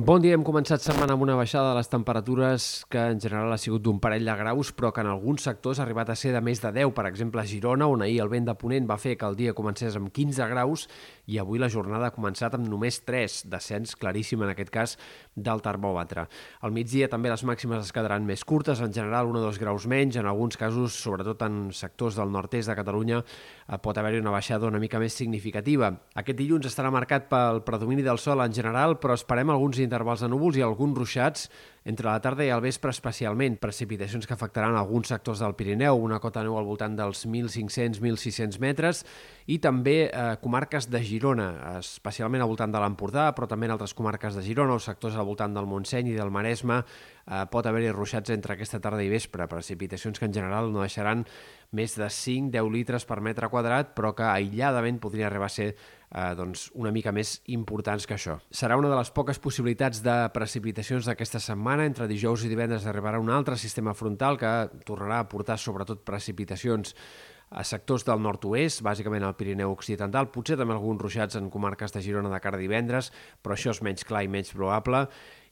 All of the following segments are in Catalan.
Bon dia, hem començat setmana amb una baixada de les temperatures que en general ha sigut d'un parell de graus, però que en alguns sectors ha arribat a ser de més de 10. Per exemple, a Girona, on ahir el vent de Ponent va fer que el dia comencés amb 15 graus i avui la jornada ha començat amb només 3, descens claríssim en aquest cas del termòmetre. Al migdia també les màximes es quedaran més curtes, en general 1 o 2 graus menys, en alguns casos, sobretot en sectors del nord-est de Catalunya, eh, pot haver-hi una baixada una mica més significativa. Aquest dilluns estarà marcat pel predomini del sol en general, però esperem alguns intervals de núvols i alguns ruixats entre la tarda i el vespre especialment. Precipitacions que afectaran alguns sectors del Pirineu, una cota neu al voltant dels 1.500-1.600 metres i també eh, comarques de Girona, especialment al voltant de l'Empordà, però també en altres comarques de Girona o sectors al voltant del Montseny i del Maresme eh, pot haver-hi ruixats entre aquesta tarda i vespre, precipitacions que en general no deixaran més de 5-10 litres per metre quadrat, però que aïlladament podria arribar a ser eh, doncs, una mica més importants que això. Serà una de les poques possibilitats de precipitacions d'aquesta setmana. Entre dijous i divendres arribarà un altre sistema frontal que tornarà a portar sobretot precipitacions a sectors del nord-oest, bàsicament al Pirineu Occidental, potser també alguns ruixats en comarques de Girona de cara a divendres, però això és menys clar i menys probable,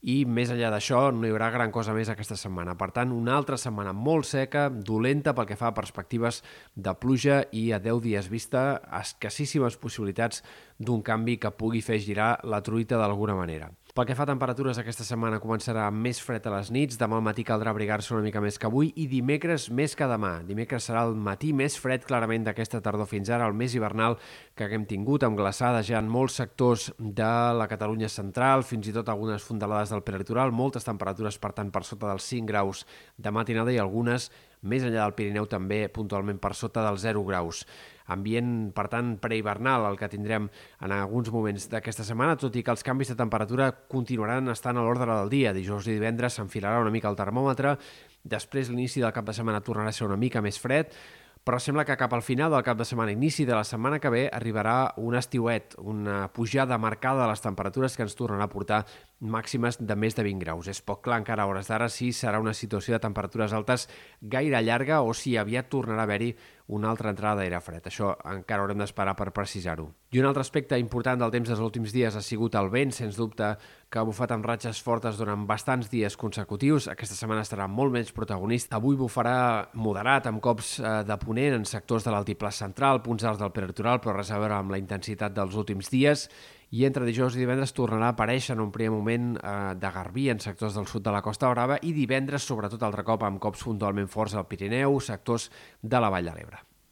i més enllà d'això no hi haurà gran cosa més aquesta setmana. Per tant, una altra setmana molt seca, dolenta pel que fa a perspectives de pluja i a 10 dies vista escassíssimes possibilitats d'un canvi que pugui fer girar la truita d'alguna manera. Pel que fa a temperatures, aquesta setmana començarà més fred a les nits, demà al matí caldrà abrigar-se una mica més que avui i dimecres més que demà. Dimecres serà el matí més fred clarament d'aquesta tardor fins ara, el més hivernal que haguem tingut, amb glaçades ja en molts sectors de la Catalunya central, fins i tot algunes fondalades del prelitoral, moltes temperatures per tant per sota dels 5 graus de matinada i algunes més enllà del Pirineu també puntualment per sota dels 0 graus. Ambient, per tant, prehivernal el que tindrem en alguns moments d'aquesta setmana, tot i que els canvis de temperatura continuaran estant a l'ordre del dia. Dijous i divendres s'enfilarà una mica el termòmetre, després l'inici del cap de setmana tornarà a ser una mica més fred, però sembla que cap al final del cap de setmana, inici de la setmana que ve, arribarà un estiuet, una pujada marcada de les temperatures que ens tornarà a portar màximes de més de 20 graus. És poc clar encara a hores d'ara si serà una situació de temperatures altes gaire llarga o si aviat tornarà a haver-hi una altra entrada d'aire fred. Això encara haurem d'esperar per precisar-ho. I un altre aspecte important del temps dels últims dies ha sigut el vent, sens dubte, que ha bufat amb ratxes fortes durant bastants dies consecutius. Aquesta setmana estarà molt menys protagonista. Avui bufarà moderat, amb cops eh, de ponent en sectors de l'altiplà central, punts alts del peritoral, però res a veure amb la intensitat dels últims dies i entre dijous i divendres tornarà a aparèixer en un primer moment eh, de Garbí en sectors del sud de la Costa Brava i divendres, sobretot altre cop, amb cops puntualment forts al Pirineu, sectors de la Vall de l'Ebre.